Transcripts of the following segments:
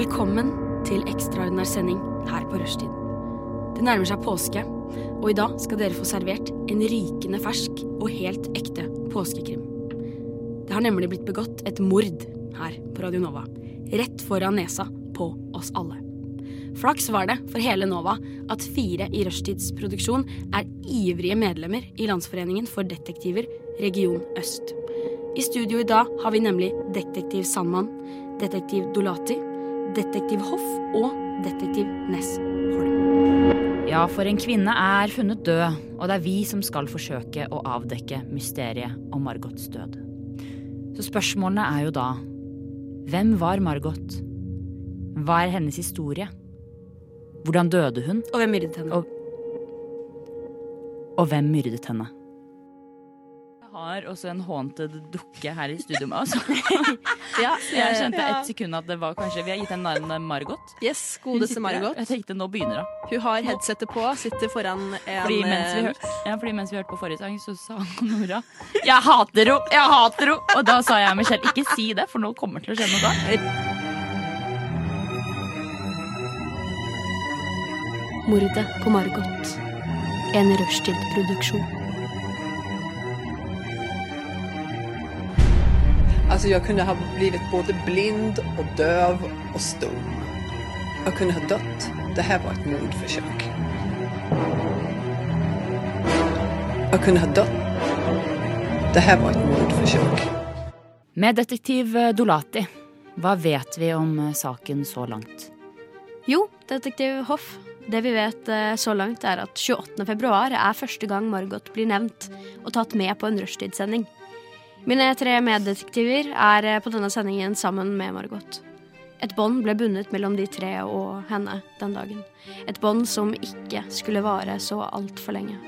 Velkommen til ekstraordinær sending her på Rushtid. Det nærmer seg påske, og i dag skal dere få servert en rykende fersk og helt ekte påskekrim. Det har nemlig blitt begått et mord her på Radio Nova, rett foran nesa på oss alle. Flaks var det for hele Nova at fire i Rushtids produksjon er ivrige medlemmer i Landsforeningen for detektiver Region Øst. I studio i dag har vi nemlig detektiv Sandmann, detektiv Dolati, detektiv Hoff og detektiv Ness Holm. Ja, for en kvinne er funnet død, og det er vi som skal forsøke å avdekke mysteriet om Margots død. Så spørsmålene er jo da hvem var Margot? Hva er hennes historie? Hvordan døde hun? Og hvem myrdet henne? Og, og hvem myrdet henne? Har også en haunted dukke her i studio med oss. Ja, Jeg skjønte ja. et sekund at det var kanskje Vi har gitt henne navnet Margot. Yes, godeste. Margot. Jeg tenkte nå begynner hun. Hun har headsetet på, sitter foran en Fordi mens, vi hørte, ja, fordi mens vi hørte på forrige sang, så sa Nora 'Jeg hater henne! Jeg hater henne!' Og da sa jeg Michelle, ikke si det, for nå kommer det til å skje noe da. Mordet på Margot. En Rushtid-produksjon. Alltså jag kunde ha blivit både blind och döv och stum. Jag kunde ha dött. Det här var ett mordförsök. Jag kunde ha dött. Det här var ett mordförsök. Med detektiv eh, Dolati, hva vet vi om eh, saken så langt? Jo, detektiv Hoff. Det vi vet eh, så langt, er at 28. februar er første gang Margot blir nevnt og tatt med på en rushtidssending. Mine tre meddetektiver er eh, på denne sendingen sammen med Margot. Et bånd ble bundet mellom de tre og henne den dagen. Et bånd som ikke skulle vare så altfor lenge.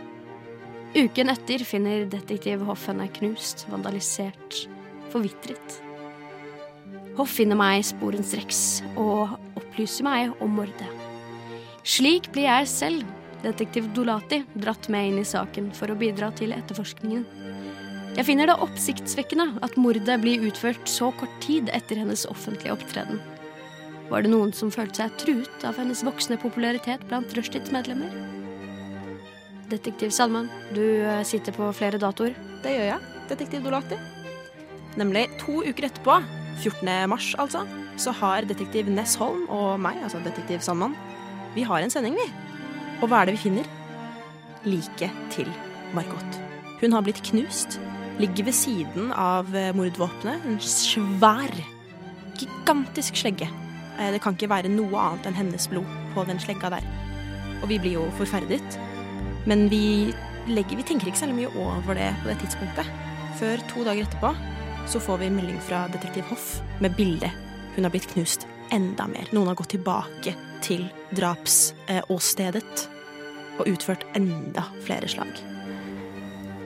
Uken etter finner detektiv Hoff henne knust, vandalisert, forvitret. Hoff finner meg sporenstreks og opplyser meg om mordet. Slik blir jeg selv, detektiv Dolati, dratt med inn i saken for å bidra til etterforskningen. Jeg finner det oppsiktsvekkende at mordet blir utført så kort tid etter hennes offentlige opptreden. Var det noen som følte seg truet av hennes voksende popularitet blant Rushtids medlemmer? Detektiv Salman, du eh, sitter på flere datoer. Det gjør jeg, detektiv Dolati. Nemlig to uker etterpå, 14. mars altså, så har detektiv Ness Holm og meg, altså detektiv Salman, vi har en sending, vi. Og hva er det vi finner? Liket til Margot. Hun har blitt knust, ligger ved siden av eh, mordvåpenet, en svær, gigantisk slegge. Eh, Det kan ikke være noe annet enn hennes blod på den slegga der. Og vi blir jo forferdet. Men vi, legger, vi tenker ikke særlig mye over det på det tidspunktet. Før to dager etterpå så får vi melding fra detektiv Hoff med bilde. Hun har blitt knust enda mer. Noen har gått tilbake til drapsåstedet og utført enda flere slag.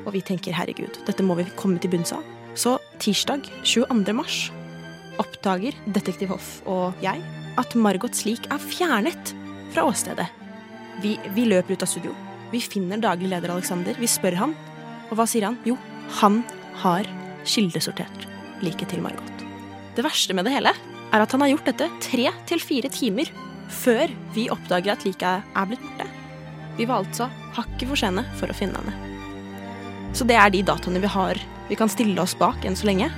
Og vi tenker herregud, dette må vi komme til bunns av. Så tirsdag 22. mars oppdager detektiv Hoff og jeg at Margots lik er fjernet fra åstedet. Vi, vi løper ut av studio. Vi finner daglig leder Alexander. Vi spør han. Og hva sier han? Jo, han har kildesortert liket til Margot. Det verste med det hele er at han har gjort dette tre til fire timer før vi oppdager at liket er blitt borte. Vi var altså hakket for sene for å finne henne. Så det er de dataene vi har vi kan stille oss bak enn så lenge.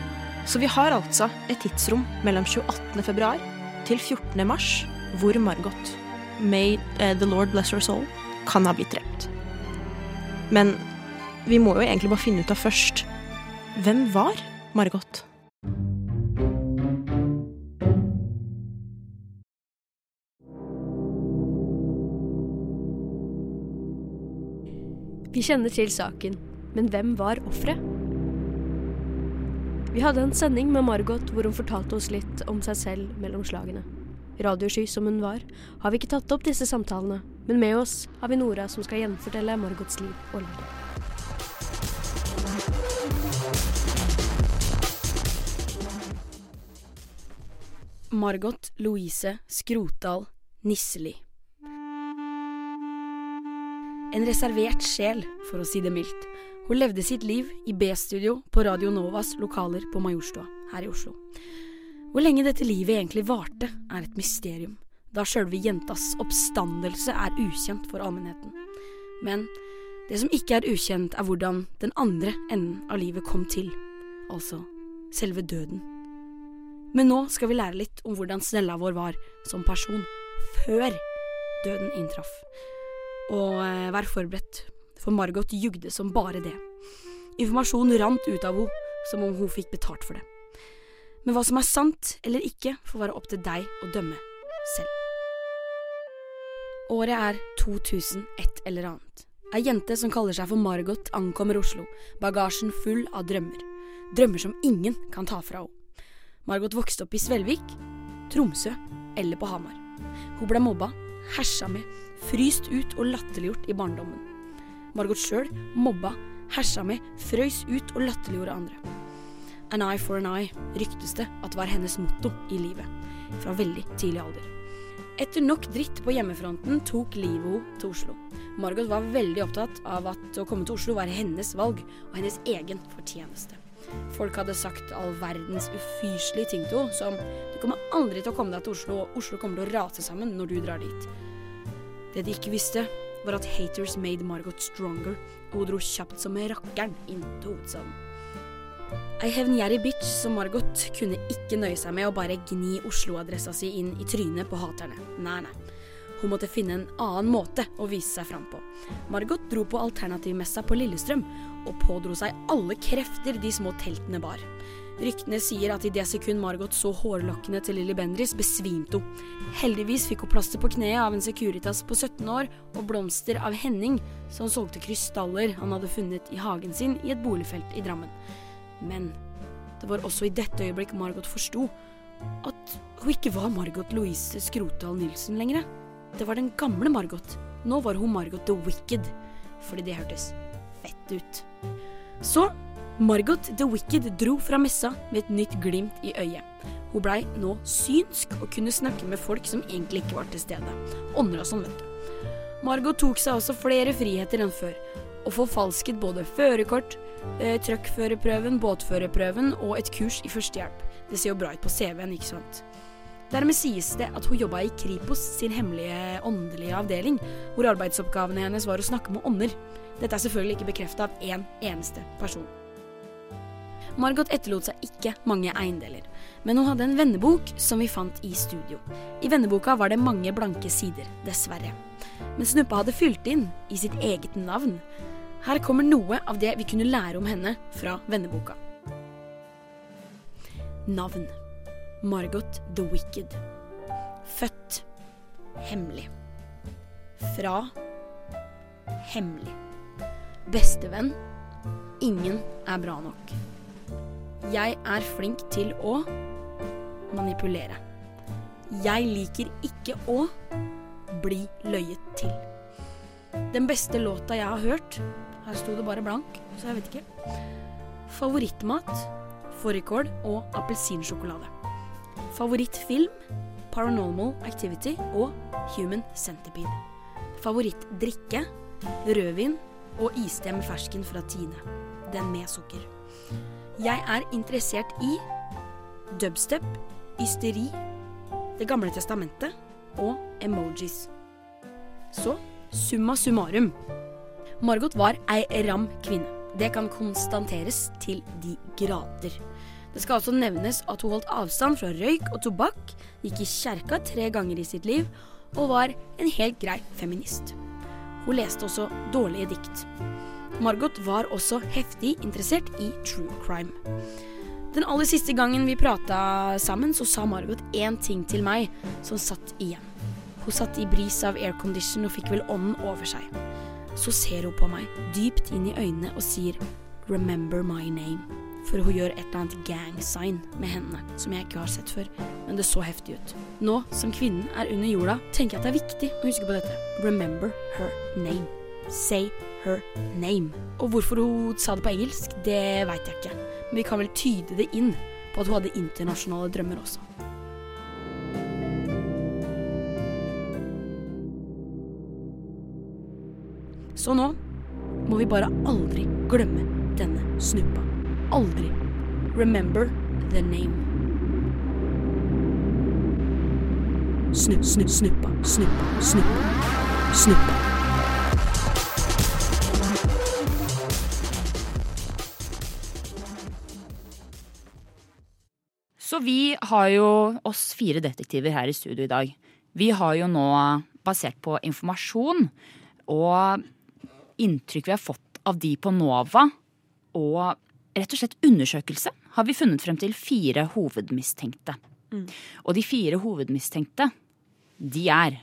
Så vi har altså et tidsrom mellom 28. februar til 14. mars hvor Margot, may eh, the Lord bless her soul, kan ha blitt drept. Men vi må jo egentlig bare finne ut av først hvem var Margot? Vi kjenner til saken, men hvem var offeret? Vi hadde en sending med Margot hvor hun fortalte oss litt om seg selv mellom slagene. Radiosky som hun var, har vi ikke tatt opp disse samtalene, men med oss har vi Nora som skal gjenfortelle Margots liv og liv. Margot Louise Skrotdal Nisseli. En reservert sjel, for å si det mildt. Hun levde sitt liv i B-studio på Radio Novas lokaler på Majorstua her i Oslo. Hvor lenge dette livet egentlig varte, er et mysterium, da sjølve jentas oppstandelse er ukjent for allmennheten. Men det som ikke er ukjent, er hvordan den andre enden av livet kom til, altså selve døden. Men nå skal vi lære litt om hvordan Snella vår var som person før døden inntraff. Og eh, vær forberedt, for Margot jugde som bare det. Informasjon rant ut av henne som om hun fikk betalt for det. Men hva som er sant eller ikke, får være opp til deg å dømme selv. Året er 2001 eller annet. Ei jente som kaller seg for Margot, ankommer Oslo, bagasjen full av drømmer. Drømmer som ingen kan ta fra henne. Margot vokste opp i Svelvik, Tromsø eller på Hamar. Hun ble mobba, hersa med, fryst ut og latterliggjort i barndommen. Margot sjøl mobba, hersa med, frøys ut og latterliggjorde andre. An eye for an eye ryktes det at var hennes motto i livet, fra veldig tidlig alder. Etter nok dritt på hjemmefronten tok livet henne til Oslo. Margot var veldig opptatt av at å komme til Oslo var hennes valg og hennes egen fortjeneste. Folk hadde sagt all verdens ufyselige ting til henne, som du kommer aldri til å komme deg til Oslo, og Oslo kommer til å rase sammen når du drar dit. Det de ikke visste, var at haters made Margot stronger, og hun dro kjapt som rakkeren inn til hovedstaden. Ei hevngjerrig bitch som Margot kunne ikke nøye seg med å bare gni Oslo-adressa si inn i trynet på haterne. Nei, nei. Hun måtte finne en annen måte å vise seg fram på. Margot dro på alternativmessa på Lillestrøm og pådro seg alle krefter de små teltene bar. Ryktene sier at i det sekund Margot så hårlokkene til Lilly Bendriss, besvimte hun. Heldigvis fikk hun plaster på kneet av en Securitas på 17 år og blomster av Henning, som solgte krystaller han hadde funnet i hagen sin i et boligfelt i Drammen. Men det var også i dette øyeblikk Margot forsto at hun ikke var Margot Louise Skrotal Nilsen lenger. Det var den gamle Margot. Nå var hun Margot the Wicked, fordi det hørtes fett ut. Så Margot the Wicked dro fra messa med et nytt glimt i øyet. Hun blei nå synsk og kunne snakke med folk som egentlig ikke var til stede. Ånder og sånn, vet du. Margot tok seg også flere friheter enn før, og forfalsket både førerkort, eh, truckførerprøven, båtførerprøven og et kurs i førstehjelp. Det ser jo bra ut på CV-en, ikke sant? Dermed sies det at hun jobba i Kripos sin hemmelige åndelige avdeling, hvor arbeidsoppgavene hennes var å snakke med ånder. Dette er selvfølgelig ikke bekrefta av én eneste person. Margot etterlot seg ikke mange eiendeler, men hun hadde en vennebok som vi fant i studio. I venneboka var det mange blanke sider, dessverre. Men Snuppa hadde fylt inn i sitt eget navn. Her kommer noe av det vi kunne lære om henne fra venneboka. Navn. Margot the Wicked. Født. Hemmelig. Fra. Hemmelig. Bestevenn. Ingen er bra nok. Jeg er flink til å manipulere. Jeg liker ikke å bli løyet til. Den beste låta jeg har hørt Her sto det bare blank, så jeg vet ikke. Favorittmat fårikål og appelsinsjokolade. Favorittfilm Paranormal Activity og Human Centipede. Favorittdrikke rødvin og iste med fersken fra Tine. Den med sukker. Jeg er interessert i dubstep, ysteri, Det gamle testamentet og emojis. Så summa summarum. Margot var ei ram kvinne. Det kan konstateres til de grader. Det skal også nevnes at hun holdt avstand fra røyk og tobakk, gikk i kjerka tre ganger i sitt liv og var en helt grei feminist. Hun leste også dårlige dikt. Margot var også heftig interessert i true crime. Den aller siste gangen vi prata sammen, så sa Margot én ting til meg som satt igjen. Hun satt i bris av aircondition og fikk vel ånden over seg. Så ser hun på meg, dypt inn i øynene, og sier 'remember my name'. For hun gjør et eller annet gang sign med hendene som jeg ikke har sett før, men det så heftig ut. Nå som kvinnen er under jorda, tenker jeg at det er viktig å huske på dette. Remember her name. Say her name. Og hvorfor hun sa det på engelsk, det veit jeg ikke. Men vi kan vel tyde det inn på at hun hadde internasjonale drømmer også. Så nå må vi bare aldri glemme denne snuppa. Aldri. Remember the name. snupp, snupp, snuppa, snuppa, snuppa, snuppa. Så vi har jo oss fire detektiver her i studio i dag. Vi har jo nå, basert på informasjon og inntrykk vi har fått av de på NOVA, og rett og slett undersøkelse, har vi funnet frem til fire hovedmistenkte. Og de fire hovedmistenkte, de er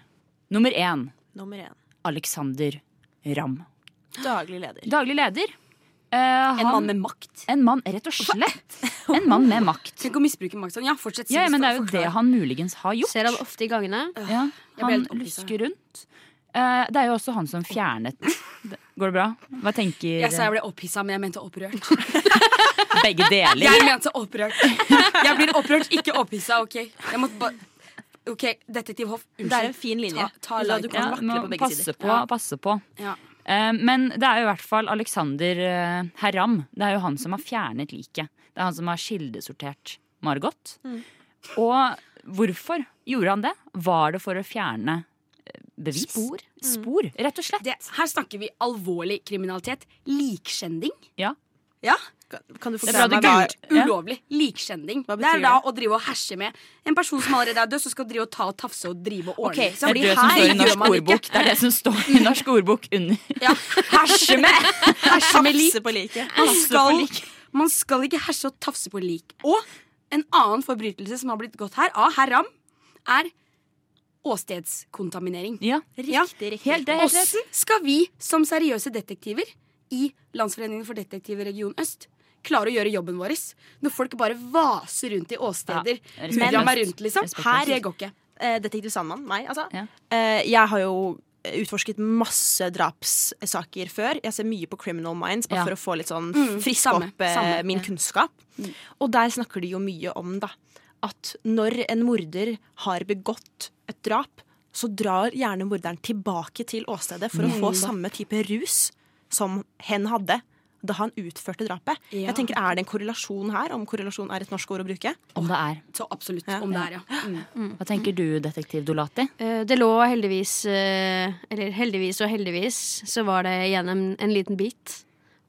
nummer én Nummer én. Alexander Ramm. Daglig leder. Daglig leder. Eh, En mann med makt. en mann, rett og slett. En mann med makt. Tenk å misbruke makt sånn. Ja, fortsett. Ja, men det er jo det han muligens har gjort. Ser han ofte i gangene. Ja, han lusker rundt. Uh, det er jo også han som fjernet Går det bra? Hva tenker Jeg sa jeg ble opphissa, men jeg mente opprørt. begge deler? Jeg mente opprørt. Jeg blir opprørt, ikke opphissa. Ok, jeg måtte bare Ok, Detektiv Hoff, unnskyld. Det er en fin linje. Ta, ta La like. du kan Ja, vakle på begge passe sider. på, Ja. passe på. Ja. Eh, men det er jo i hvert fall Alexander uh, Herram. Det er jo han som har fjernet liket. Det er han som har kildesortert Margot. Mm. Og hvorfor gjorde han det? Var det for å fjerne eh, bevis? Spor. Spor, rett og slett. Det, her snakker vi alvorlig kriminalitet. Likskjending. Ja. Ja, Kan, du Det forklare du meg hva. Ja. Ulovlig. Likskjending. Det er da det? å drive og herse med en person som allerede er død, som skal drive og ta og tafse og drive og ordne. Okay, liksom. Det er det her ordbok. Det er det som står i norsk ordbok under. Ja, herse med! Herse med lik. På like. Man skal, man skal ikke herse og tafse på lik. Og en annen forbrytelse som har blitt gått her, av herr Ram, er åstedskontaminering. Ja, Riktig, riktig. Helt det, helt rett. Åssen skal vi som seriøse detektiver i Landsforeningen for detektiver region øst klare å gjøre jobben vår når folk bare vaser rundt i åsteder? Ja, Hurra meg rundt, liksom. Her, det går ikke. Eh, Detektiv Sandmann, meg, altså. Ja. Eh, jeg har jo utforsket masse drapssaker før. Jeg ser mye på Criminal Minds bare Ja. for å få litt sånn Mm, friske samme, opp eh, samme, min ja. kunnskap. Og der snakker de jo mye om da at når en morder har begått et drap, så drar gjerne morderen tilbake til åstedet for å få samme type rus som hen hadde da han utførte drapet. Ja. Jeg tenker, Er det en korrelasjon her, om korrelasjon er et norsk ord å bruke? Om det er. Så absolutt. Ja. Om det er, ja. Mm. Hva tenker du, detektiv Dolati? Eh, Det lå heldigvis eh, Eller heldigvis og heldigvis så var det gjennom en, en liten bit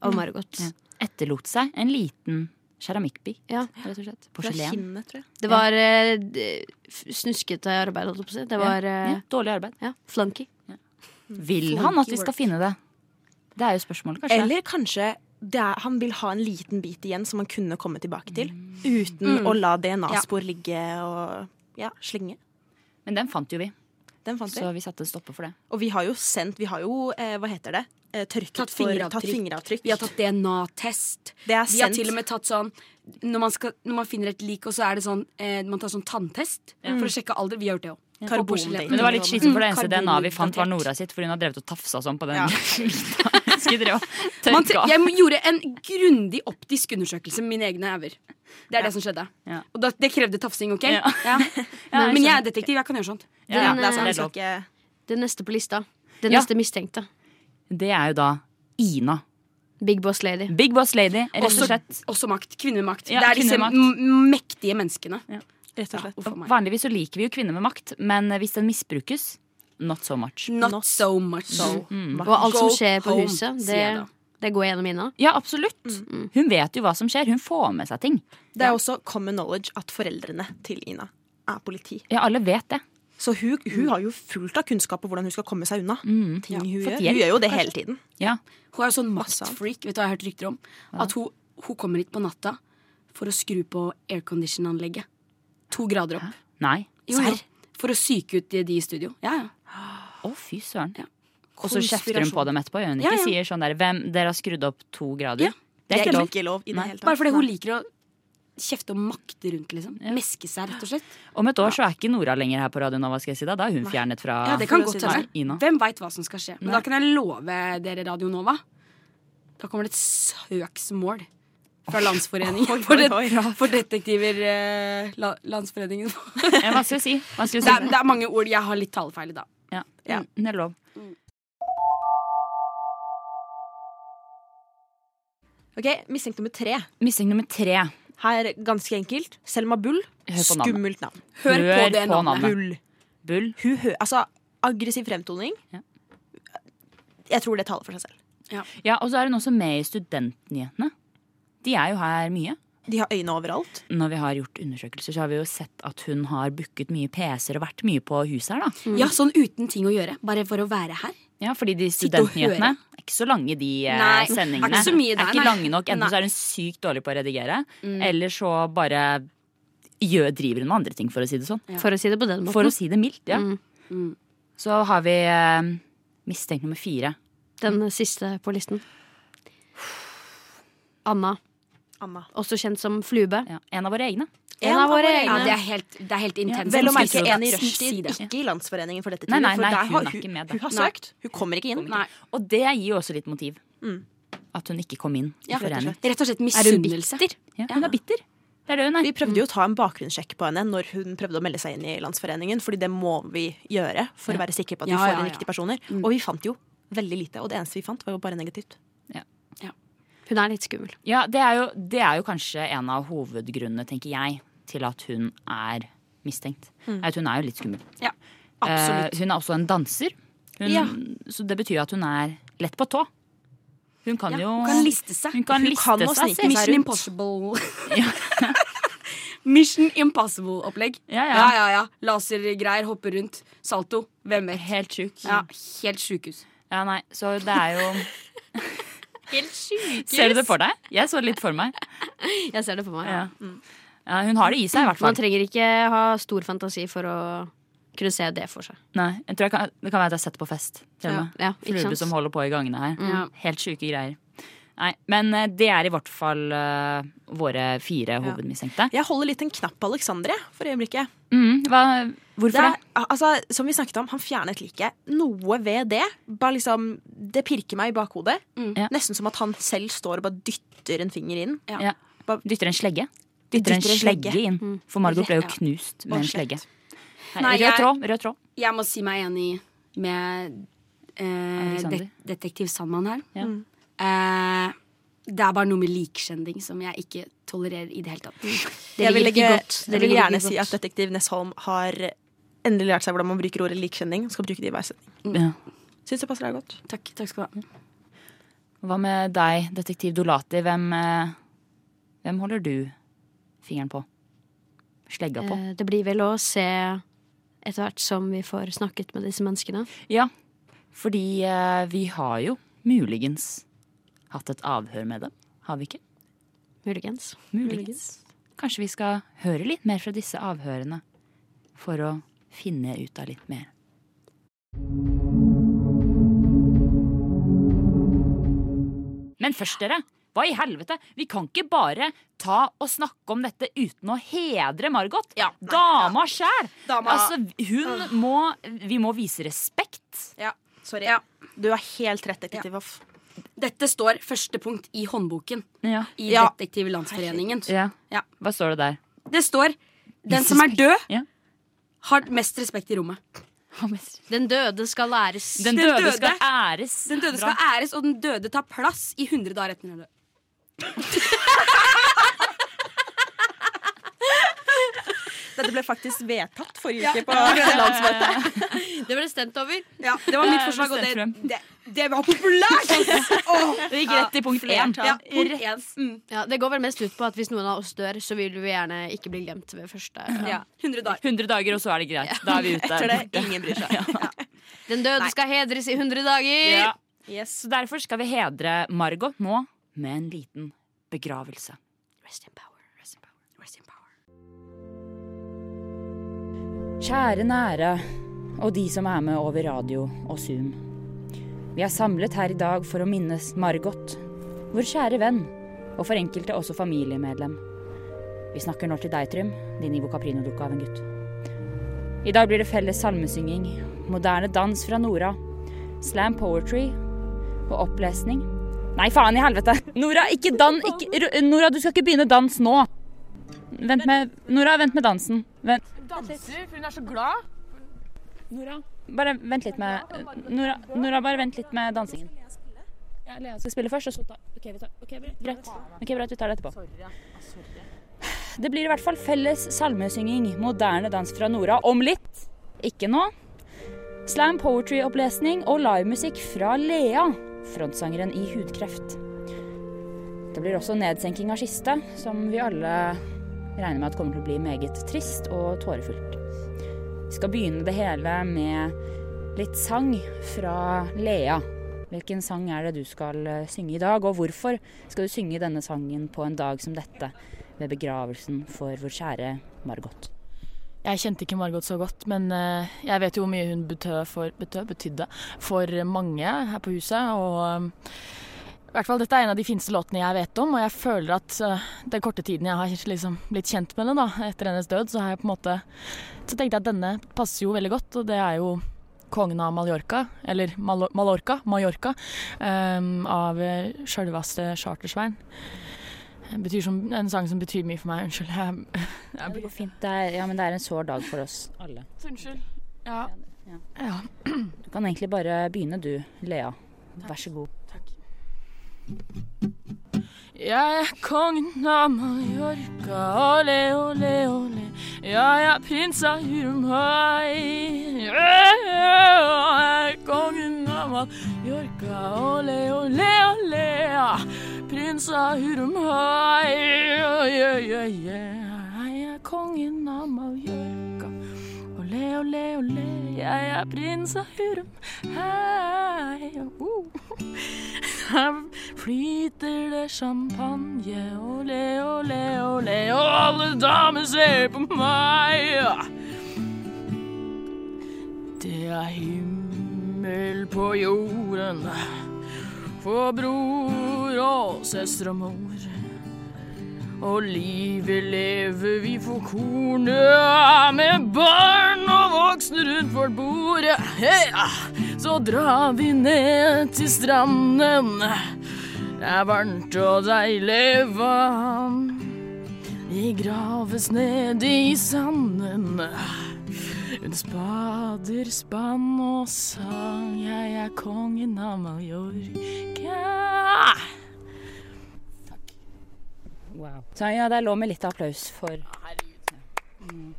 av Margot. Ja. Etterlot seg en liten keramikkbit, Ja. rett og slett. Fra Porselen. kinnet, tror jeg. Det var eh, snuskete arbeid, holdt jeg på å si. Det var ja. ja, dårlig arbeid. ja, flunky. Vil han at vi skal finne det? Det er jo spørsmålet, kanskje. Eller kanskje det er, han vil ha en liten bit igjen som han kunne komme tilbake til. Uten å la DNA-spor ligge og ja, slenge. Men den fant jo vi, Den fant så vi satte en stopper for det. Og vi har jo sendt Vi har jo, eh, hva heter det? Eh, tørket Tatt for fingeravtrykk. tatt fingeravtrykk. Vi har tatt DNA-test. Vi har sendt. til og med tatt sånn når man, skal, når man finner et lik, og så er det sånn eh, Man tar sånn tanntest for å sjekke alder. Vi har gjort det òg. Karbondate. Men det var litt slitsomt, for det eneste DNA vi fant, var. Nora sitt, For hun har drevet og tafsa sånn på den Ja. jeg gjorde en grundig optisk undersøkelse med mine egne øyne. Det er det som skjedde. Ja. Og da, det krevde tafsing, OK? Ja. Ja. Ja, Men jeg er detektiv, jeg kan gjøre sånt. Ja, Den, det er eh, det er neste på lista. Det Ja. neste mistenkte. Det er jo da Ina. Big Boss Lady. Big Boss Lady, rett og Også, slett. også makt. Kvinnemakt. Ja, det er disse mektige menneskene. Rett og slett. Ja. Vanligvis så liker vi jo kvinner med makt, men hvis den misbrukes, not so much. Not, Not so much. so Mm. Og alt som skjer på home, huset, det, det går gjennom Ina. Ja, absolutt. Hun vet jo hva som skjer. Hun får med seg ting. Det er også common knowledge at foreldrene til Ina er politi. Ja, alle vet det. Så hun, hun har jo fullt av kunnskap om hvordan hun skal komme seg unna. Mm. Ting hun, gjør. hun gjør jo det hele tiden. Ja. Hun er jo sånn maktfreak. Vet du hva jeg har hørt rykter om? At hun, hun kommer hit på natta for å skru på aircondition-anlegget. To grader opp. Nei. Jo, jo. For å psyke ut de, de i studio. Ja, ja. Å, fy søren. Ja. Og så kjefter hun på dem etterpå. Hun Ja, ikke? ja. Sier sånn der Hvem, dere har skrudd opp to grader? Ja. Det er ikke lov. ikke lov i det Nei. hele tatt. Bare fordi hun liker å kjefte og makte rundt, liksom. Ja. Meske seg, rett og slett. Om et år så er ikke Nora lenger her på Radio Nova. skal jeg si Da Da er hun fjernet fra Ja, det kan godt si hende. Ina. Hvem veit hva som skal skje. Men Nei. da kan jeg love dere, Radio Nova, da kommer det et søksmål fra Landsforeningen Oi, for, oi, det, oi. for detektiver eh, la, Landsforeningen. Ja, Hva skal jeg si? Hva skal Det er, det er mange ord. Jeg har litt talefeil i dag. Ja. Ja. Mm, Det er lov. Ok, Mistenkt nummer tre. Mistenkt nummer tre. Her ganske enkelt. Selma Bull. Skummelt navn. Hør, Hør på det på navnet. Bull. Bull. Hun hø altså, aggressiv fremtoning. Ja. Jeg tror det taler for seg selv. Ja, Og så er hun også med i Studentnyhetene. De er jo her mye. De har øyne overalt. Når vi har gjort undersøkelser, så har vi jo sett at hun har booket mye PC-er og vært mye på huset her, da. Ja, sånn uten ting å gjøre. Bare for å være her. Ja, fordi de studentnyhetene er ikke så lange, de nei, sendingene. er ikke så mye der, er ikke lange nok. Enten Nei. så er hun sykt dårlig på å redigere, Mm. eller så bare gjør, driver hun med andre ting, for å si det sånn. For å si det på den måten. For å si det mildt, ja. Mm. Mm. Så har vi eh, mistenkt nummer fire. Den siste på listen. Anna, Anna. også kjent som Flube. Ja, en av våre egne. En av våre Ja, egne. det er helt, det er helt intenst. Vel å merke en i rushtid, ikke i Landsforeningen for dette Nei, nei, for nei, der hun har er ikke med der. Hun har Nei. søkt, hun kommer ikke inn. Nei. Og det gir jo også litt motiv. Mm. At hun ikke kom inn Ja. Rett og slett Er hun misunnelse. bitter? Ja, hun er bitter. Det er det er. Vi prøvde jo å ta en bakgrunnssjekk på henne når hun prøvde å melde seg inn i Landsforeningen, fordi det må vi gjøre for å være sikre på at vi Ja, får ja, inn ja. riktige personer. Og vi fant jo veldig lite, og det eneste vi fant, var jo bare negativt. Hun er litt skummel. Ja, det er, jo, det er jo kanskje en av hovedgrunnene, tenker jeg, til at hun er mistenkt. At hun er jo litt skummel. Ja, absolutt. Eh, hun er også en danser. Hun, Ja. Så det betyr at hun er lett på tå. Hun kan Ja, jo hun kan liste seg. Hun kan Hun liste kan seg. seg Mission. Impossible. Mission Impossible-opplegg. Ja, ja. ja, ja. ja. Lasergreier, hoppe rundt. Salto. Hvem vet? Helt sjuk. Ja, helt sjukehus. Ja, nei, så det er jo Helt sykehus Ser du det for deg? Jeg så det litt for meg. Jeg ser det for meg. Ja. Ja, hun har det i seg, i hvert fall. Man trenger ikke ha stor fantasi for å kunne se det for seg. Nei, jeg tror jeg kan, Det kan være at jeg har sett det på fest. Til og med. Ja, ikke Flube som holder på i gangene her. Mm. Helt sjuke greier. Nei, Men eh, det er i hvert fall uh, våre fire hovedmistenkte. Jeg holder litt en knapp på Alexander for øyeblikket. Mm, hva, hvorfor Det, det? altså, som vi snakket om, han fjernet liket. Noe ved det bare liksom, Det pirker meg i bakhodet. Mm. Ja. Nesten som at han selv står og bare dytter en finger inn. Ja. Ja. Bare- Dytter en slegge. Dytter en Dytter en slegge slegge. inn. For Margot ble jo Ja. knust med en slegge. Nei, Nei, rød tråd. Rød tråd. Jeg må si meg enig med eh, det, detektiv Sandmann her. Ja. Mm. Eh, det er bare noe med likskjending som jeg ikke tolererer i det hele tatt. Det jeg vil, ikke godt. Det jeg vil gjerne ikke si at detektiv Nesholm har endelig lært seg hvordan man bruker ordet likskjending. Skal bruke det i hver setning. Ja. Syns det passer deg godt. Takk, takk skal du ha. Hva med deg, detektiv Dolati? Hvem, eh, hvem holder du fingeren på? Slegga på? Eh, Det blir vel å se etter hvert som vi får snakket med disse menneskene. Ja, fordi eh, vi har jo muligens hatt et avhør med dem. Har vi ikke? Muligens. Muligens. Kanskje vi skal høre litt mer fra disse avhørene for å finne ut av litt mer. Men først, dere. Hva i helvete? Vi kan ikke bare ta og snakke om dette uten å hedre Margot. Ja. Dama sjæl. Altså, hun må Vi må vise respekt. Ja, sorry. Ja. Du har helt rett, detektiv Hoff. Dette står første punkt i håndboken Ja. i Ja. Detektivlandsforeningen. ja. Ja. Hva står det der? Det står 'Den som er død, Ja. har mest respekt i rommet'. Den døde skal læres. Den Den døde, døde- skal æres. Den døde skal æres, og den døde tar plass i 100 dager etter den er død. Dette ble faktisk vedtatt forrige uke på landsmøtet. Det ble stemt over. Ja, det var mitt forslag, og det, det, det var populært! Oh, Det gikk rett i punkt én. Ja, punkt. Mm. Ja, det går vel mest ut på at hvis noen av oss dør, så vil vi gjerne ikke bli glemt ved første. Ja. 100 dager. 100 dager, og så er det greit. Da er vi ute. Etter det, ingen bryr seg. Den døde skal hedres i 100 dager. Ja. Yes. Så derfor skal vi hedre Margot nå med en liten begravelse. Rest in power. Kjære nære og de som er med over radio og Zoom. Vi er samlet her i dag for å minnes Margot, vår kjære venn, og for enkelte også familiemedlem. Vi snakker nå til deg, Trym, din Ivo Caprino-dukke av en gutt. I dag blir det felles salmesynging, moderne dans fra Nora, slam poetry og opplesning. Nei, faen i helvete! Nora, ikke dan... Ikke, Nora, du skal ikke begynne dans nå! Vent med Nora, vent med dansen. Vent. danser, for hun er så glad. Nora, bare vent litt med Nora, Nora bare vent litt med dansingen. Ja, Lea skal spille først, og så ta OK, vi tar, okay greit. Ok, greit, vi tar det etterpå. Det blir i hvert fall felles salmesynging, moderne dans fra Nora, om litt. Ikke nå. Slam poetry-opplesning og livemusikk fra Lea, frontsangeren i Hudkreft. Det blir også nedsenking av kiste, som vi alle regner med at kommer til å bli meget trist og tårefullt. Vi skal begynne det hele med litt sang fra Lea. Hvilken sang er det du skal eh, synge i dag, og hvorfor skal du synge denne sangen på en dag som dette, ved begravelsen for vår kjære Margot? Jeg kjente ikke Margot så godt, men eh, jeg vet jo hvor mye hun betød for, betød, betydde for mange her på huset. Og i hvert fall dette er en av de fineste låtene jeg vet om, og jeg føler at uh, den korte tiden jeg har liksom blitt kjent med den da, etter hennes død, så har jeg på en måte Så tenkte jeg at denne passer jo veldig godt, og det er jo kongen av Mallorca, eller Mal Mallorca, Mallorca, um, av sjølveste Chartersvein. Som, en sang som betyr mye for meg. Unnskyld. Jeg, jeg, Det går fint. Det er, ja, men det er en sår dag for oss alle. Unnskyld. Ja. Ja. ja. Du kan egentlig bare begynne du, Lea. Vær så god. Takk. Jeg er kongen av Mallorca, ole, ole, ole. Jeg er prins av Jurumhai. Jeg er kongen av Mallorca, ole, ole, ole. Prins av Hurumhai. Jeg er prins av Hurum. Hei. Her flyter det champagne. Ole, ole, ole, og alle damer ser på meg. Det er himmel på jorden for bror og søster og mor. Og livet lever vi for kornet med barn og voksne rundt vårt bord. Heia! Så drar vi ned til stranden. Det er varmt og deilig vann. Vi graves ned i sanden. Hun spader, spann og sang. Jeg er kongen av Mallorca. Wow. Så ja, det lå vi med litt applaus for Mm.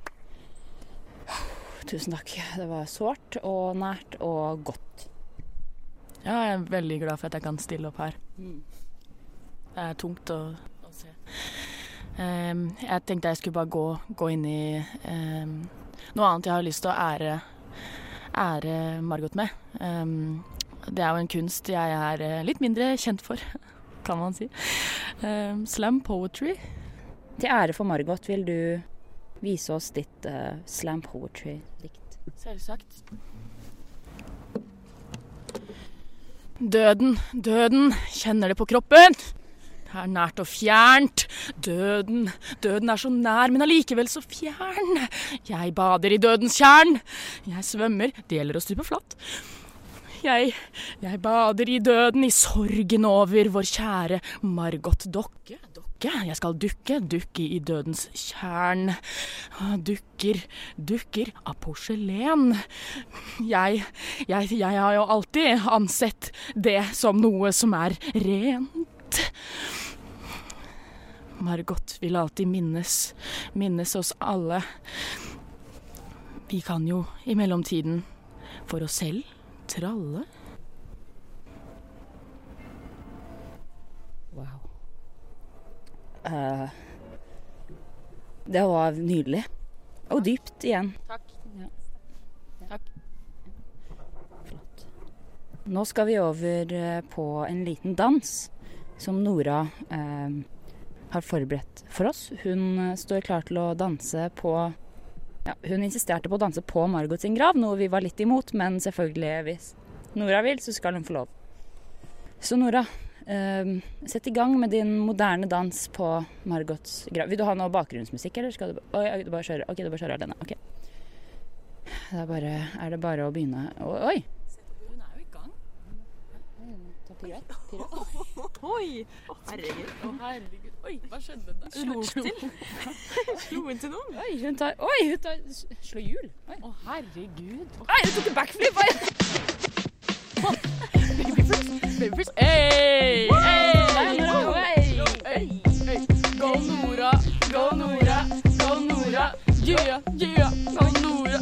Tusen takk. Det var sårt og nært og godt. Ja, jeg er veldig glad for at jeg kan stille opp her. Det er tungt å, å se. Um, jeg tenkte jeg skulle bare gå, gå inn i um, noe annet jeg har lyst til å ære, ære Margot med. Um, det er jo en kunst jeg er eh, litt mindre kjent for, kan man si. Ehm, slam poetry. Til ære for Margot vil du vise oss ditt uh, slam poetry-dikt. Selvsagt. Døden, døden, kjenner det på kroppen. Det er nært og fjernt. Døden, døden er så nær, men allikevel så fjern. Jeg bader i dødens tjern. Jeg svømmer, det gjelder å stupe flatt. Jeg, jeg bader i døden, i sorgen over vår kjære Margot Dokke. Dokke, jeg skal dukke, dukke i dødens tjern. Dukker, dukker av porselen. Jeg, jeg, jeg har jo alltid ansett det som noe som er rent. Margot vil alltid minnes, minnes oss alle. Vi kan jo i mellomtiden for oss selv tralle. Wow. Uh, det var nydelig. Og dypt igjen. Takk. Ja. Takk. Flott. Nå skal vi over eh, på en liten dans som Nora uh, har forberedt for oss. Hun står klar til å danse på ja, Hun insisterte på å danse på Margot sin grav, noe vi var litt imot, men selvfølgelig, hvis Nora vil, så skal hun få lov. Så Nora, eh, sett i gang med din moderne dans på Margots grav. Vil du ha noe bakgrunnsmusikk, eller skal du, oi, oi, du bare kjøre Ok, du bare kjører alene. Ok. Det er, bare, er det bare å begynne Oi! oi. Hun er jo i gang. Oi! Å, herregud. Å, herregud. Oi, hva skjedde der? Slo til? Slo hun til noen? Oi, hun tar Oi, hun tar Slå hjul. Oi. Å, herregud. Oi, hun tok en backflip! Oi. Babyface. Hey! Hey! Oi. Hey! Hey! Go Nora! Go Nora! Go Nora! Yeah! Yeah! Go Nora!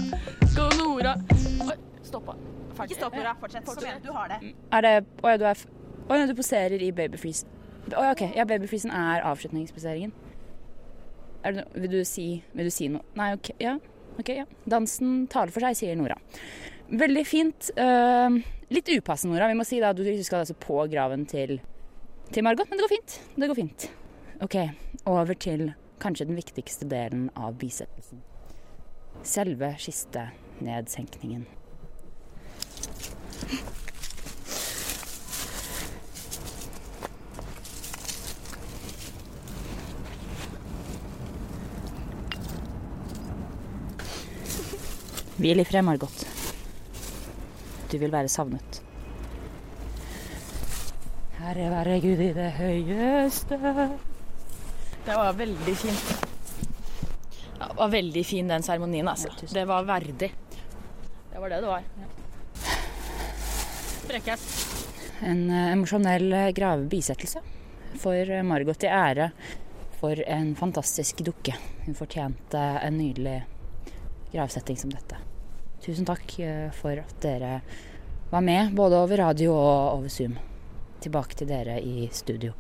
Go Nora! Ikke stopp, Nora. Fortsett. Kom igjen, du har det. Er det Å ja, du er Å ja, du poserer i babyfreeze. Ja, OK. Ja, babyfreezen er avslutningsposeringen. Er det Vil du si Vil du si noe Nei, OK. Ja. ok, ja. Dansen taler for seg, sier Nora. Veldig fint. Uh, litt upassende, Nora. Vi må si da du skal altså på graven til, til Margot, men det går fint. Det går fint. OK, over til kanskje den viktigste delen av bisettelsen. Selve kistenedsenkningen. Hvil i fred, Margot. Du vil være savnet. Herre være Gud i det høyeste. Det var veldig fint. Ja, det var veldig fin den seremonien, altså. Ja, det var verdig. Det var det det var. Frekkes. En eh, emosjonell eh, gravebisettelse for eh, Margot i ære for en fantastisk dukke. Hun fortjente en nydelig gravsetting som dette. Tusen takk eh, for at dere var med, både over radio og over Zoom. Tilbake til dere i studio.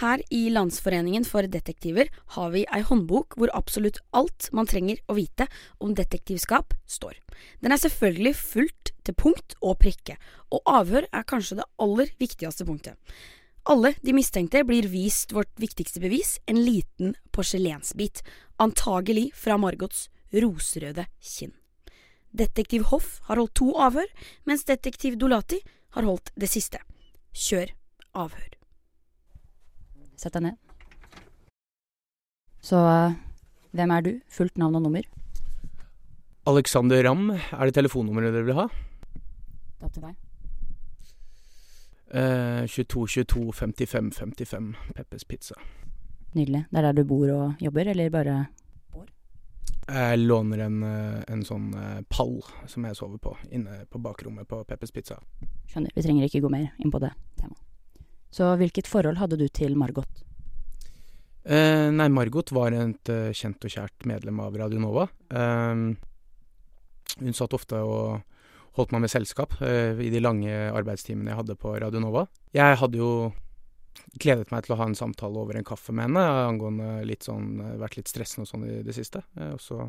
Her i Landsforeningen for detektiver har vi ei håndbok hvor absolutt alt man trenger å vite om detektivskap står. Den er selvfølgelig fullt til punkt og prikke, og avhør er kanskje det aller viktigste punktet. Alle de mistenkte blir vist vårt viktigste bevis, en liten porselensbit, antagelig fra Margots roserøde kinn. Detektiv Hoff har holdt to avhør, mens detektiv Dolati har holdt det siste. Kjør avhør. Sett deg ned. Så eh, hvem er du? Fullt navn og nummer? Alexander Ramm, er det telefonnummeret dere vil ha? Det er opp til deg. Eh, 22 22 55 55 Peppers Pizza. Nydelig. Det er der du bor og jobber, eller bare Jeg låner en, eh, en sånn eh, pall som jeg sover på, inne på bakrommet på Peppers Pizza. Skjønner. Vi trenger ikke gå mer inn på det temaet. Så hvilket forhold hadde du til Margot? Eh, nei, Margot var et eh, kjent og kjært medlem av Radio Nova. Eh, hun satt ofte og holdt meg med selskap eh, i de lange arbeidstimene jeg hadde på Radio Nova. Jeg hadde jo gledet meg til å ha en samtale over en kaffe med henne angående litt sånn vært litt stressende og sånn i det siste. Eh, og så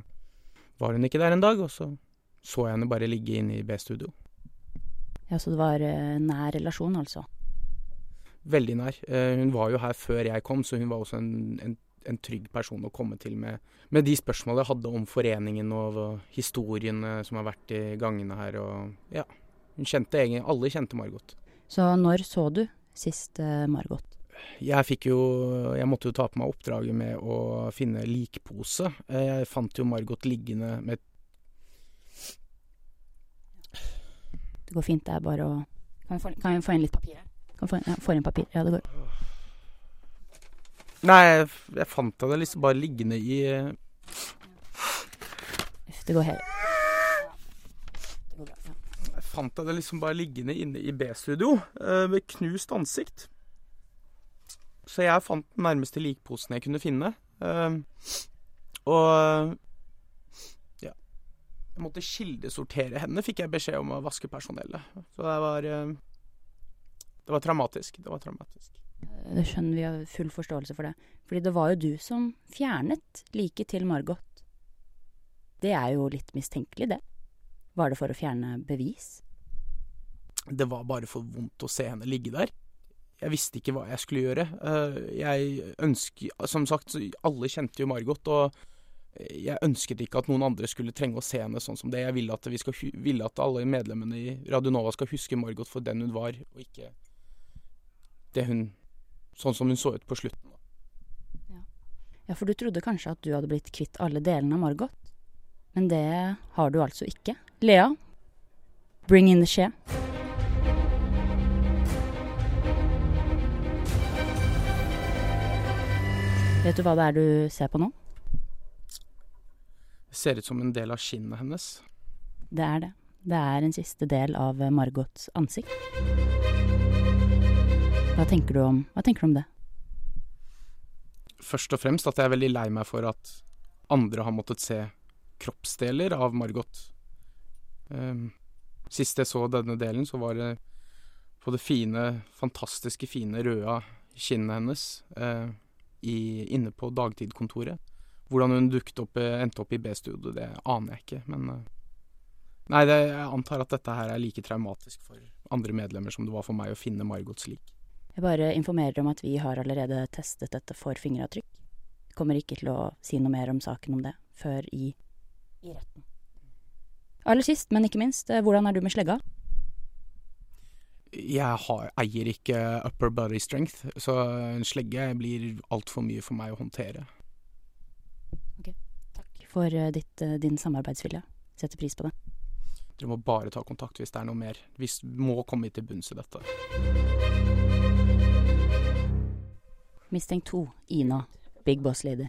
var hun ikke der en dag, og så så jeg henne bare ligge inne i B-studio. Ja, Så det var eh, nær relasjon, altså. Veldig nær. Eh, hun var jo her før jeg kom, så hun var også en, en, en trygg person å komme til med, med de spørsmålene jeg hadde om foreningen og hva- historiene som har vært i gangene her. Og ja, hun kjente egentlig Alle kjente Margot. Så når så du sist eh, Margot? Jeg fikk jo Jeg måtte jo ta på meg oppdraget med å finne likpose. Jeg fant jo Margot liggende med Det går fint, det er bare å Kan vi få, kan vi få inn litt papir her? Kan vi få, ja, få inn papir? Ja, det går. Nei, jeg, jeg fant henne liksom bare liggende i Uff, det går helt. Jeg fant henne liksom bare liggende inne i B-studio eh, med knust ansikt. Så jeg fant den nærmeste likposen jeg kunne finne. Eh, og ja. Jeg måtte kildesortere henne, fikk jeg beskjed om å vaske personellet. Så det var eh, Det var traumatisk. Det var traumatisk. Det skjønner vi har full forståelse for det. Fordi det var jo du som fjernet liket til Margot. Det er jo litt mistenkelig, det. Var det for å fjerne bevis? Det var bare for vondt å se henne ligge der. Jeg visste ikke hva jeg skulle gjøre. Eh, Jeg ønsker Som sagt, alle kjente jo Margot, og jeg ønsket ikke at noen andre skulle trenge å se henne sånn som det. Jeg ville at, vi skal, ville at alle medlemmene i Radio Nova skal huske Margot for den hun var, og ikke det hun Sånn som hun så ut på slutten. Ja, for du trodde kanskje at du hadde blitt kvitt alle delene av Margot. Men det har du altså ikke. Lea, bring in the skje. Vet du hva det er du ser på nå? Det ser ut som en del av skinnet hennes. Det er det. Det er en siste del av Margots ansikt. Hva tenker du om, tenker du om det? Først og fremst at jeg er veldig lei meg for at andre har måttet se kroppsdeler av Margot. Um, sist jeg så denne delen, så var det på det fine, fantastiske fine røde kinnet hennes uh, i, inne på dagtidkontoret. Hvordan hun opp, eh, endte opp i B-studio, det aner jeg ikke, men uh, Nei, det, jeg antar at dette her er like traumatisk for andre medlemmer som det var for meg å finne Margot lik. Jeg bare informerer om at vi har allerede testet dette for fingeravtrykk. Jeg kommer ikke til å si noe mer om saken om det før i, i retten. Aller sist, men ikke minst, eh, hvordan er du med slegga? Jeg har, eier ikke upper body strength, så en slegge blir altfor mye for meg å håndtere. Ok, Takk for eh, ditt, eh, din samarbeidsvilje. Setter pris på det. Dere må bare ta kontakt hvis det er noe mer. Vi må komme til bunns i dette. Mistenkt to, Ina, Big Boss Lady.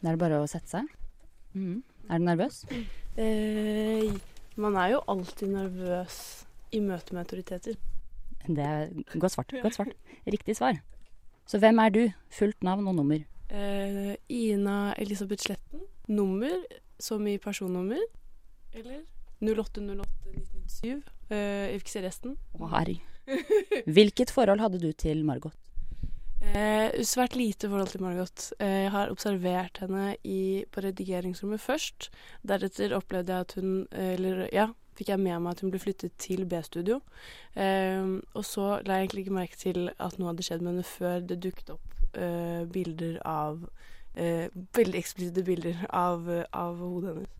Da er det bare å sette seg. Mm. Er du nervøs? Eh, man er jo alltid nervøs i møte med autoriteter. Det er godt svart. Godt svart. Riktig svar. Så hvem er du? Fullt navn og nummer. Eh, Ina Elisabeth Sletten. Nummer som i personnummer. Eller 0808-1997. Eh, jeg vil ikke se resten. Å, herregud. Hvilket forhold hadde du til Margot? Eh, svært lite forhold til Margot. Eh, jeg har observert henne i, på redigeringsrommet først. Deretter opplevde jeg at hun eh, Eller ja, fikk jeg med meg at hun ble flyttet til B-studio. Eh, og så la jeg egentlig ikke merke til at noe hadde skjedd med henne før det dukket opp eh, bilder av eh, Veldig eksplisitte bilder av, av hodet hennes.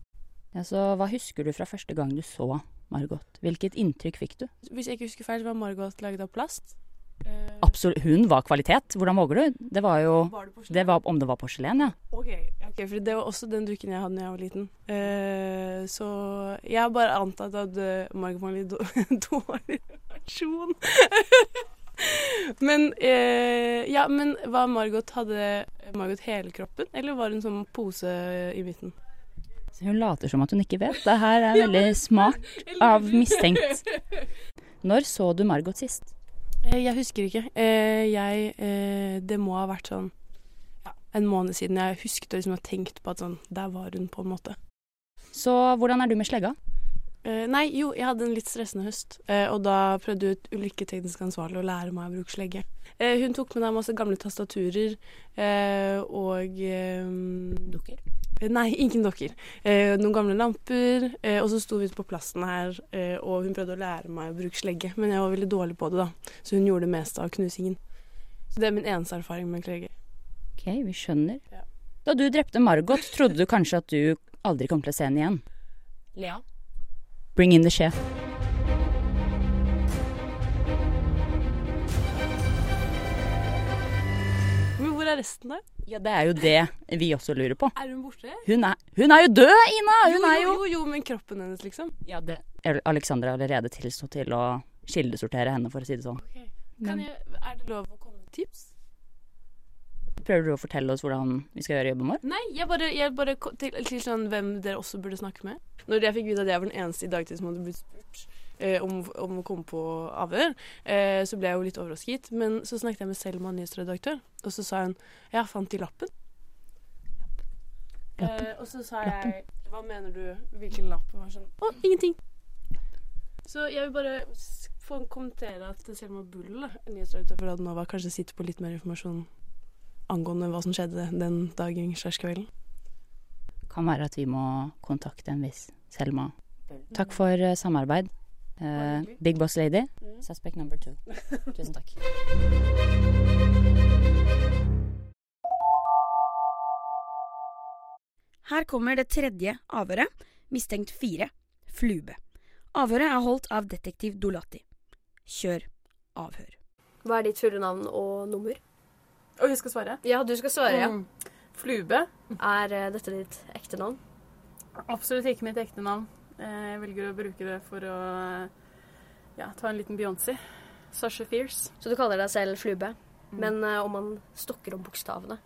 Ja, så hva husker du fra første gang du så Margot? Hvilket inntrykk fikk du? Hvis jeg ikke husker feil, så var Margot laget av plast. Eh, Absolutt. Hun var kvalitet. Hvordan våger du? Det var jo var det det var, Om det var porselen, ja. Ok, ok, for det var også den dukken jeg hadde da jeg var liten. Uh, så jeg har bare antatt at uh, Margot var litt dårlig versjon. men uh, ja, men var Margot Hadde Margot hele kroppen, eller var hun som pose i midten? Hun later som at hun ikke vet. Det her er veldig smart av mistenkt. Når så du Margot sist? Eh, jeg husker ikke. Eh, jeg eh, Det må ha vært sånn ja, en måned siden. Jeg husket og liksom har tenkt på at sånn Der var hun, på en måte. Så hvordan er du med slegga? Nei, jo, jeg hadde en litt stressende høst, og da prøvde jeg ut ulykketeknisk ansvarlig å lære meg å bruke slegge. Eh, hun tok med deg masse gamle tastaturer eh, og Dukker? Nei, ingen dokker. Eh, noen gamle lamper, eh, og så sto vi ute på plassen her, eh, og hun prøvde å lære meg å bruke slegge, men jeg var veldig dårlig på det, da. Så hun gjorde det meste av knusingen. Så det er min eneste erfaring med slegge. Ok, vi skjønner. Ja. Da du drepte Margot, trodde du kanskje at du aldri kom til å se henne igjen. Lea? Bring in the skje. Er resten, der? Ja, det er jo det vi også lurer på. Er hun borte? Hun er, hun er jo død, Ina! Hun er jo jo, jo, men kroppen hennes, liksom. Ja, det Alexandra har allerede tilstått til å kildesortere henne, for å si det sånn. Kan jeg, er det lov å komme med tips? Prøver du å fortelle oss hvordan vi skal gjøre jobben vår? Nei, jeg bare, jeg bare til, til sånn hvem dere også burde snakke med. Når jeg fikk vite at jeg var den eneste i dagtid som hadde blitt spurt om, om å komme på avhør, eh, så ble jeg jo litt overrasket. Men så snakket jeg med Selma, nyhetsredaktør, og så sa hun ja, fant de lappen? Lappen? Eh, og så sa jeg hva mener du, hvilken lapp? Og var sånn å, ingenting. Så jeg vil bare få kommentere at Selma Bull, nyhetsredaktør for Radionova, kanskje sitter på litt mer informasjon angående hva som skjedde den dagen slash kvelden. Kan være at vi må kontakte en viss Selma. Takk for eh, samarbeid. Eh, Big Boss Lady. Suspect number two. Tusen takk. Her kommer det tredje avhøret, mistenkt fire, Flube. Avhøret er holdt av detektiv Dolati. Kjør avhør. Hva er ditt fulle navn og nummer? Og jeg skal svare. Ja, du skal svare, ja. Mm. Flube. Er eh, dette ditt ekte navn? Absolutt ikke mitt ekte navn. Eh, Jeg velger å bruke det for å ja, ta en liten Beyoncé. Sasha Fierce. Så du kaller deg selv Flube. Men uh, om man stokker om bokstavene,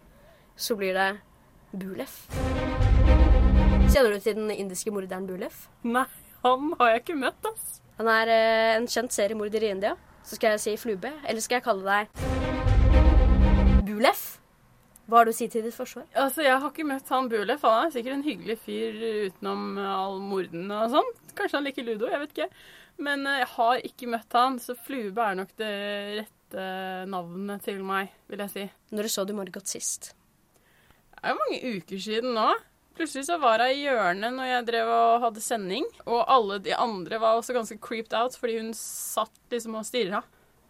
så blir det Bulef. Kjenner du til den indiske morderen Bulef? Nei, han har jeg ikke møtt, ass. Han er uh, en kjent seriemorder i India. Så skal jeg si Flube, eller skal jeg kalle deg Bulef? Hva har du å si til ditt forsvar? Altså, Jeg har ikke møtt han Bulef. Han er sikkert en hyggelig fyr utenom all morden og sånn. Kanskje han liker ludo, jeg vet ikke. Men eh, jeg har ikke møtt han, så Flube er nok det rette navnet til meg, vil jeg si. Når så du Margot sist? Det er jo mange uker siden nå. Plutselig så var hun i hjørnet når jeg drev og hadde sending. Og alle de andre var også ganske creeped out fordi hun satt liksom og stirra.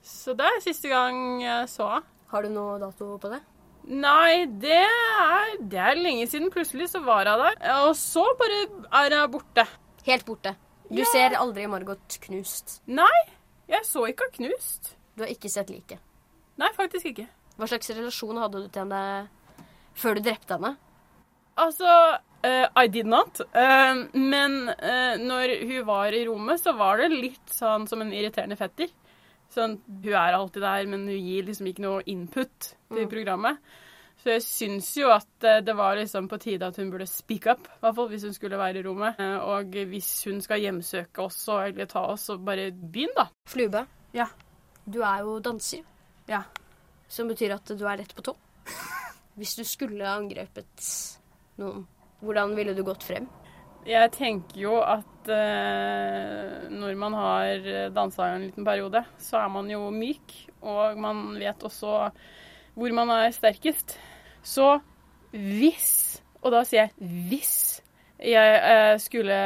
Så det er siste gang jeg så henne. Har du noe dato på det? Nei, det er, det er lenge siden. Plutselig så var hun der. Og så bare er hun borte. Helt borte. Du Ja. ser aldri Margot knust. Nei, jeg så ikke henne knust. Du har ikke sett liket. Nei, faktisk ikke. Hva slags relasjon hadde du til henne før du drepte henne? Altså uh, I did not. Uh, men uh, når hun var i rommet, så var det litt sånn som en irriterende fetter. Sånn, Hun er alltid der, men hun gir liksom ikke noe input til programmet. Så jeg syns jo at eh, det var liksom på tide at hun burde speak up, i hvert fall hvis hun skulle være i rommet. Eh, og hvis hun skal hjemsøke oss og egentlig ta oss, så bare begynn, da. Flube, Ja. du er jo danser. Ja. Som betyr at du er lett på tå. Hvis du skulle angrepet noen, hvordan ville du gått frem? Jeg tenker jo at eh, når man har dansa en liten periode, så er man jo myk, og man vet også hvor man er sterkest. Så hvis, og da sier jeg hvis, jeg eh, skulle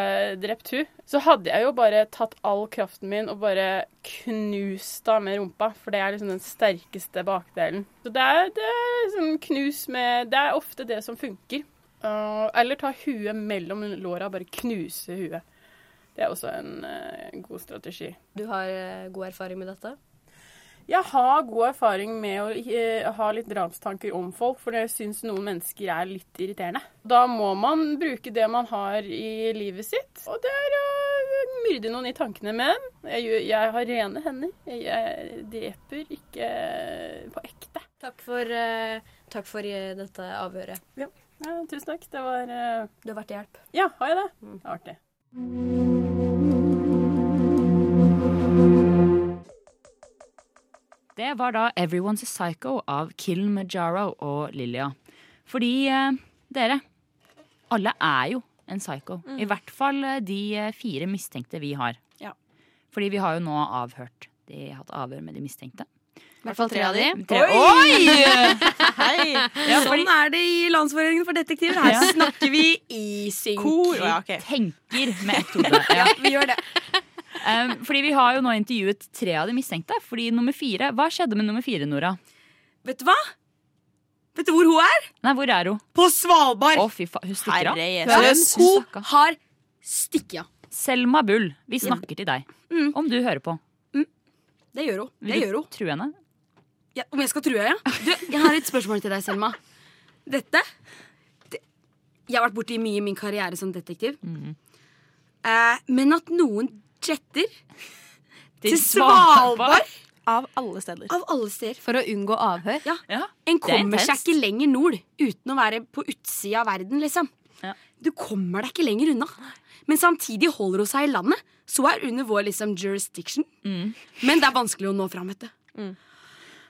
drept hun, så hadde jeg jo bare tatt all kraften min og bare knust henne med rumpa, for det er liksom den sterkeste bakdelen. Så det er, det er sånn knus med Det er ofte det som funker. Uh, eller ta huet mellom låra og bare knuse huet. Det er også en uh, god strategi. Du har uh, god erfaring med dette? Jeg har god erfaring med å ha litt drapstanker om folk, for jeg syns noen mennesker er litt irriterende. Da må man bruke det man har i livet sitt, og det er å myrde noen i tankene. Men jeg, jeg har rene hender. Jeg, jeg dreper ikke på ekte. Takk for, takk for dette avhøret. Ja, tusen takk. Det var uh... Du har vært til hjelp. Ja, har jeg det? Det Artig. det. Det var da Everyone's a Psycho av Kilmajaro og Lilia. Fordi eh, dere, alle er jo en psycho. I hvert fall eh, de fire mistenkte vi har. Ja. Fordi vi har jo nå avhørt. De har hatt avhør med de mistenkte. I hvert fall tre av de. Tre, Oi! Hei! Ja, fordi Sånn er det i Landsforeningen for detektiver. Her Ja. snakker vi i synk. Kor. Ja, okay. tenker med ett hode. Ja. Vi gjør det. Um, fordi vi har jo nå intervjuet tre av de mistenkte. Fordi nummer fire, Hva skjedde med nummer fire, Nora? Vet du hva? Vet du hvor hun er? Nei, hvor er hun? På Svalbard. Å, fy faen, hun stikker av. Herre Jesus. hun har stikket av. Selma Bull, vi snakker til deg. Mm. Om du hører på. Det gjør hun. Vil Det du gjør hun. true henne? Ja, om jeg skal true, ja? Du, jeg har et spørsmål til deg, Selma. Dette det, Jeg har vært borti mye i min karriere som detektiv. Mhm. Eh, men at noen jetter Til til Svalbard Av alle steder. av alle steder For å unngå avhør. Ja, Ja. En er kommer seg ikke lenger nord uten å være på utsida av verden, liksom. Ja. Du kommer deg ikke lenger unna. Men samtidig holder hun seg i landet, så er under vår liksom jurisdiction. Mm. Men det er vanskelig å nå fram, vet du. Mm.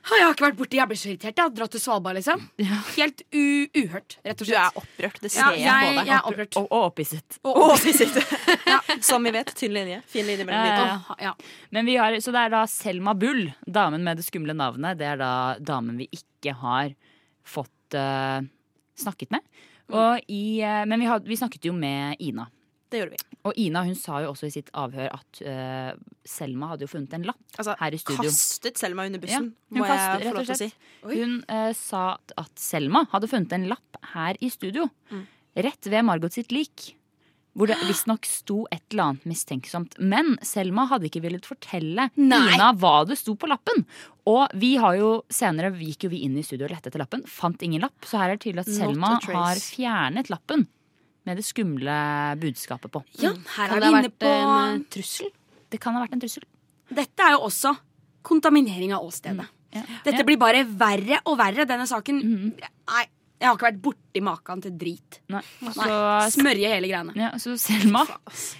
Jeg har ikke vært borti, jeg ble så irritert. Jeg har dratt til Svalbard, liksom. Helt u uhørt, rett og Du er opprørt. Det Ja, ser jeg, jeg, på deg. jeg er opprørt. Og, og opphisset. Og. Som vi vet, tynn linje. Fin linje mellom de Ja, ja. Men vi har, så det er da Selma Bull, damen med det skumle navnet. Det er da damen vi ikke har fått uh, snakket med. Og i, uh, men vi, had, vi snakket jo med Ina. Det gjorde vi. Og Ina hun sa jo også i sitt avhør at uh, Selma hadde jo funnet en lapp Altså, her i studio. kastet Selma under bussen, Ja, må kastet, jeg få lov til å si. Oi. Hun uh, sa at Selma hadde funnet en lapp her i studio. Mm. Rett ved Margot sitt lik. Hvor det visstnok sto et eller annet mistenksomt. Men Selma hadde ikke villet fortelle Nei. Ina hva det sto på lappen. Og vi har jo senere gikk jo vi inn i studio og lette etter lappen. Fant ingen lapp. Så her er det tydelig at Selma har fjernet lappen med det skumle budskapet på. ja, her Kan er det vi ha inne vært på en eh, trussel? Det kan ha vært en trussel. Dette er jo også kontaminering av åstedet. Ja. Dette Ja. blir bare verre og verre, denne saken. mm. Nei, Jeg har ikke vært borti maken til drit. Nei. Nei. Så, Smørje hele greiene. ja, så Selma,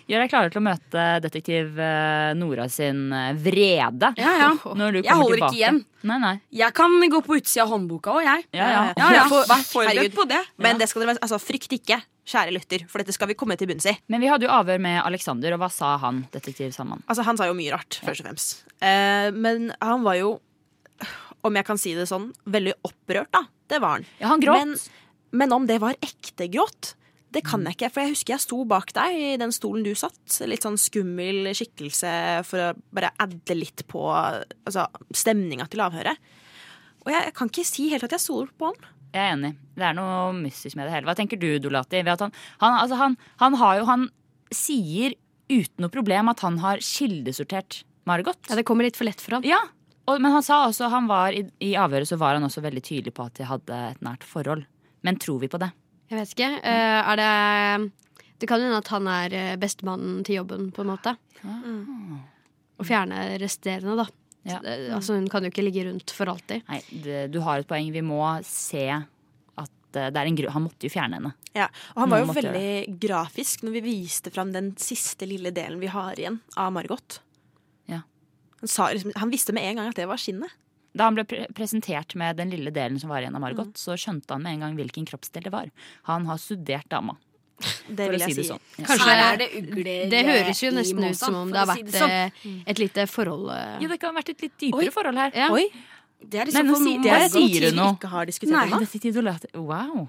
gjør deg klare til å møte detektiv eh, Nora sin eh, vrede. Ja, ja. Når du Jeg holder tilbake. ikke igjen. Nei, nei. Jeg kan gå på utsida av håndboka òg, jeg. Ja, ja. Ja, ja. Vær forberedt på det. Men det skal dere altså, frykt ikke, kjære lytter, for dette skal vi komme til bunns i. Men vi hadde jo avhør med Alexander, og hva sa han, detektiv Sandmann? Altså, han sa jo mye rart, først og fremst. Eh, men han var jo, om jeg kan si det sånn, veldig opprørt, da. Det var han. Ja, han gråt. Men, men om det var ekte gråt, det kan jeg ikke. For jeg husker jeg sto bak deg i den stolen du satt. Litt sånn skummel skikkelse for å bare adde litt på altså, stemninga til avhøret. Og jeg, jeg kan ikke si helt at jeg stoler på han. Jeg er enig. Det er noe mystisk med det hele. Hva tenker du, Dolati? Ved at han, han, altså han, han har jo Han sier uten noe problem at han har kildesortert Margot. Ja, Det kommer litt for lett for han. Ja, og, men han sa også han var i, I avhøret så var han også veldig tydelig på at de hadde et nært forhold. Men tror vi på det? Jeg vet ikke. Uh, er det Det kan hende at han er eh, bestemannen til jobben, på en måte. Og fjerne resterende, da. Ja. Det- Altså, hun kan jo ikke ligge rundt for alltid. Nei, det, du har et poeng. Vi må se at eh, det er en grunn Han måtte jo fjerne henne. Ja, og han var jo veldig veldig grafisk når vi viste fram den siste lille delen vi har igjen av Margot. Ja. Han, sa, liksom, han visste med en gang at det var skinnet. Da han ble pre presentert med den lille delen som var igjen av Margot, så skjønte han med en gang hvilken kroppsdel det var. Han har studert dama. Det vil jeg si det sånn. Ja. Kanskje Her er det ugler Det høres jo nesten ut som om det har vært si det sånn. eh, et lite forhold eh. Ja, det kan ha vært et litt dypere Oi. forhold her. Ja. Oi, Det er liksom Nei, nå si- det er er sier du noe. nå. ikke har diskutert Nei. Wow.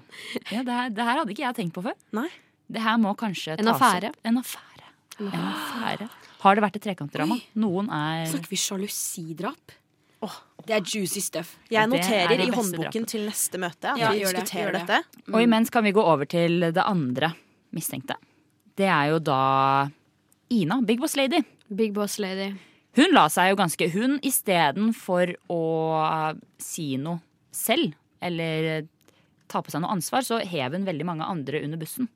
Ja, det, her, det her hadde ikke jeg tenkt på før. Nei. Det her må kanskje En tas affære. opp. En affære. En affære. Har det vært et trekantdrama? Noen er Snakker vi sjalusidrap? Det er juicy stuff. Jeg er noterer i håndboken til neste møte at Ja, vi diskuterer det, det. dette. Og imens kan vi gå over til det andre mistenkte. Det er jo da Ina, Big Boss Lady. Big Boss Lady. Hun la seg jo ganske Hun istedenfor å si noe selv, eller ta på seg noe ansvar, så hev hun veldig mange andre under bussen.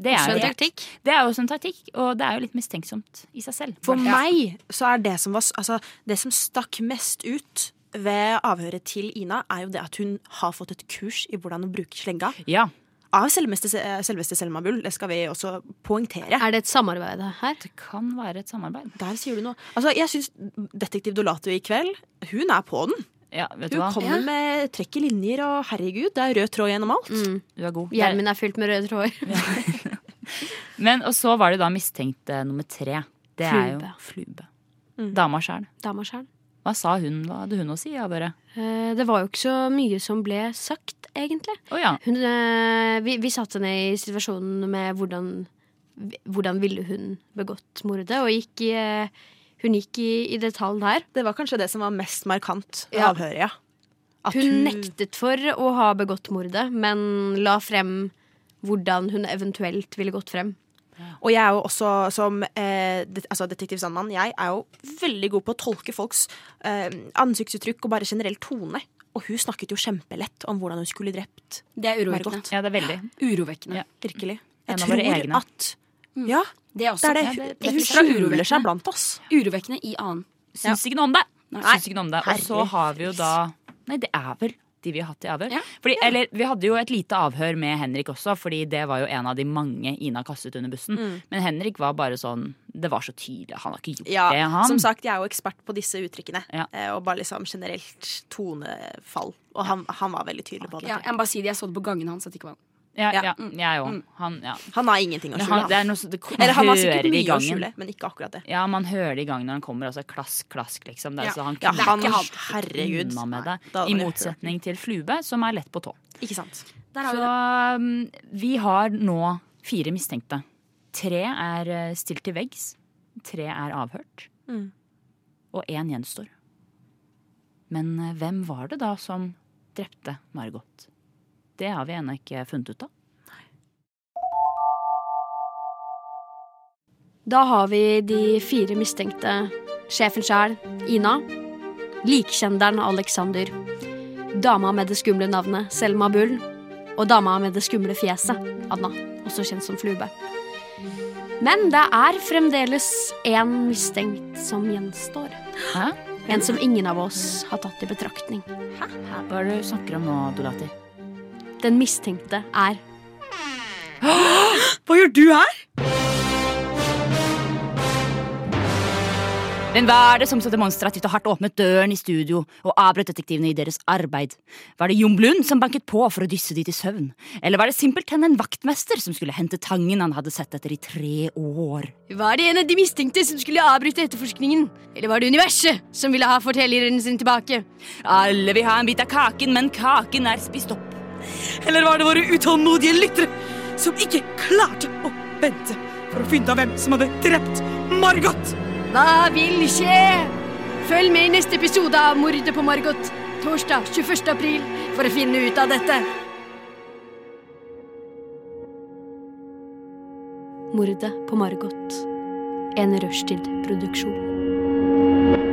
Det er, en jo, taktikk. det er jo også en taktikk, og det er jo litt mistenksomt i seg selv. For meg så er det som, var, altså, det som stakk mest ut ved avhøret til Ina, er jo det at hun har fått et kurs i hvordan å bruke slenga. Ja, Av selveste, selveste Selma Bull. Det skal vi også poengtere. Er det et samarbeid her? det kan være et samarbeid. Der sier du noe. Altså, jeg syns detektiv Dolato i kveld, hun er på den. Ja, vet du Hun hva? kommer med trekk i linjer, og herregud, det er rød tråd gjennom alt. Mm. Du er god. Hjelmen er fylt med røde tråder. Men, og så var det da mistenkt nummer tre. Det er jo Flube. Flube. Mm. Dama sjæl. Hva sa hun? Hva hadde hun å si? Avhøret? Eh, Det var jo ikke så mye som ble sagt, egentlig. Oh, ja. Hun, eh, vi, vi satte henne i situasjonen med hvordan, hvordan ville hun begått mordet, og gikk i, eh, hun gikk i, i detalj der. Det var kanskje det som var mest markant Ja. avhøret, ja. At Hun nektet for å ha begått mordet, men la frem hvordan hun eventuelt ville gått frem. Og jeg er jo også som eh, det, altså detektiv Sandmann, jeg er jo veldig god på å tolke folks eh, ansiktsuttrykk og bare generell tone. Og hun snakket jo kjempelett om hvordan hun skulle drept Det er urovekkende. Ja, det er veldig. Urovekkende. Ja. Virkelig. En Jeg av våre tror egne. at Ja, Det er også det er det. Ja, Hun, det- hun det er skjuler seg blant oss. Urovekkende i annen. Syns ikke noe om det. Nei. Syns ikke noe om det. Og så har vi jo da Nei, det er vel de vi har hatt i avhør. Ja. Fordi, Eller vi hadde jo et lite avhør med Henrik også, fordi det var jo en av de mange Ina kastet under bussen. Mm. Men Henrik var bare sånn Det var så tydelig. Han har ikke gjort Ja, det, han. Som sagt, jeg er jo ekspert på disse uttrykkene. Ja. Eh, og bare liksom generelt tonefall. Og han, han var veldig tydelig på det. Ja, jeg må bare si det, jeg så det på gangen hans at det ikke var han. Ja, Ja. ja, jeg òg. Han, ja. Han har ingenting å skjule. han, det er noe, så- det, man Eller han har sikkert mye å skjule, men ikke akkurat det. Ja, man hører det i gangen når han kommer. Altså klask, klask, liksom. Det Ja. så han Ja, han, ikke hatt herregud. med det. I motsetning til Flube, som er lett på tå. Ikke sant. Der har Så vi det. um, vi har nå fire mistenkte. Tre er eh, stilt til veggs. Tre er avhørt. Mm. Og én gjenstår. Men eh, hvem var det da som drepte Margot? Det har vi ennå ikke funnet ut av. Da har vi de fire mistenkte. Sjefen sjæl, Ina. Likkjenderen Alexander. Dama med det skumle navnet, Selma Bull. Og dama med det skumle fjeset, Anna. Også kjent som Flube. Men det er fremdeles én mistenkt som gjenstår. Hæ? En som ingen av oss har tatt i betraktning. Hva er det du snakker om nå, Dolati? Den mistenkte er Hva gjør du her? Men hva er det som så demonstrativt og hardt åpnet døren i studio og avbrøt detektivene i deres arbeid? Var det Jon Blund som banket på for å dysse de til søvn? Eller var det simpelthen en vaktmester som skulle hente tangen han hadde sett etter i tre år? Var det en av de mistenkte som skulle avbryte etterforskningen? Eller var det universet som ville ha fortelleren sin tilbake? Alle vil ha en bit av kaken, men kaken er spist opp. Eller var det våre utålmodige lyttere som ikke klarte å vente for å finne ut av hvem som hadde drept Margot? Hva vil skje? Følg med i neste episode av Mordet på Margot torsdag 21. april for å finne ut av dette. Mordet på Margot. En rushtid-produksjon.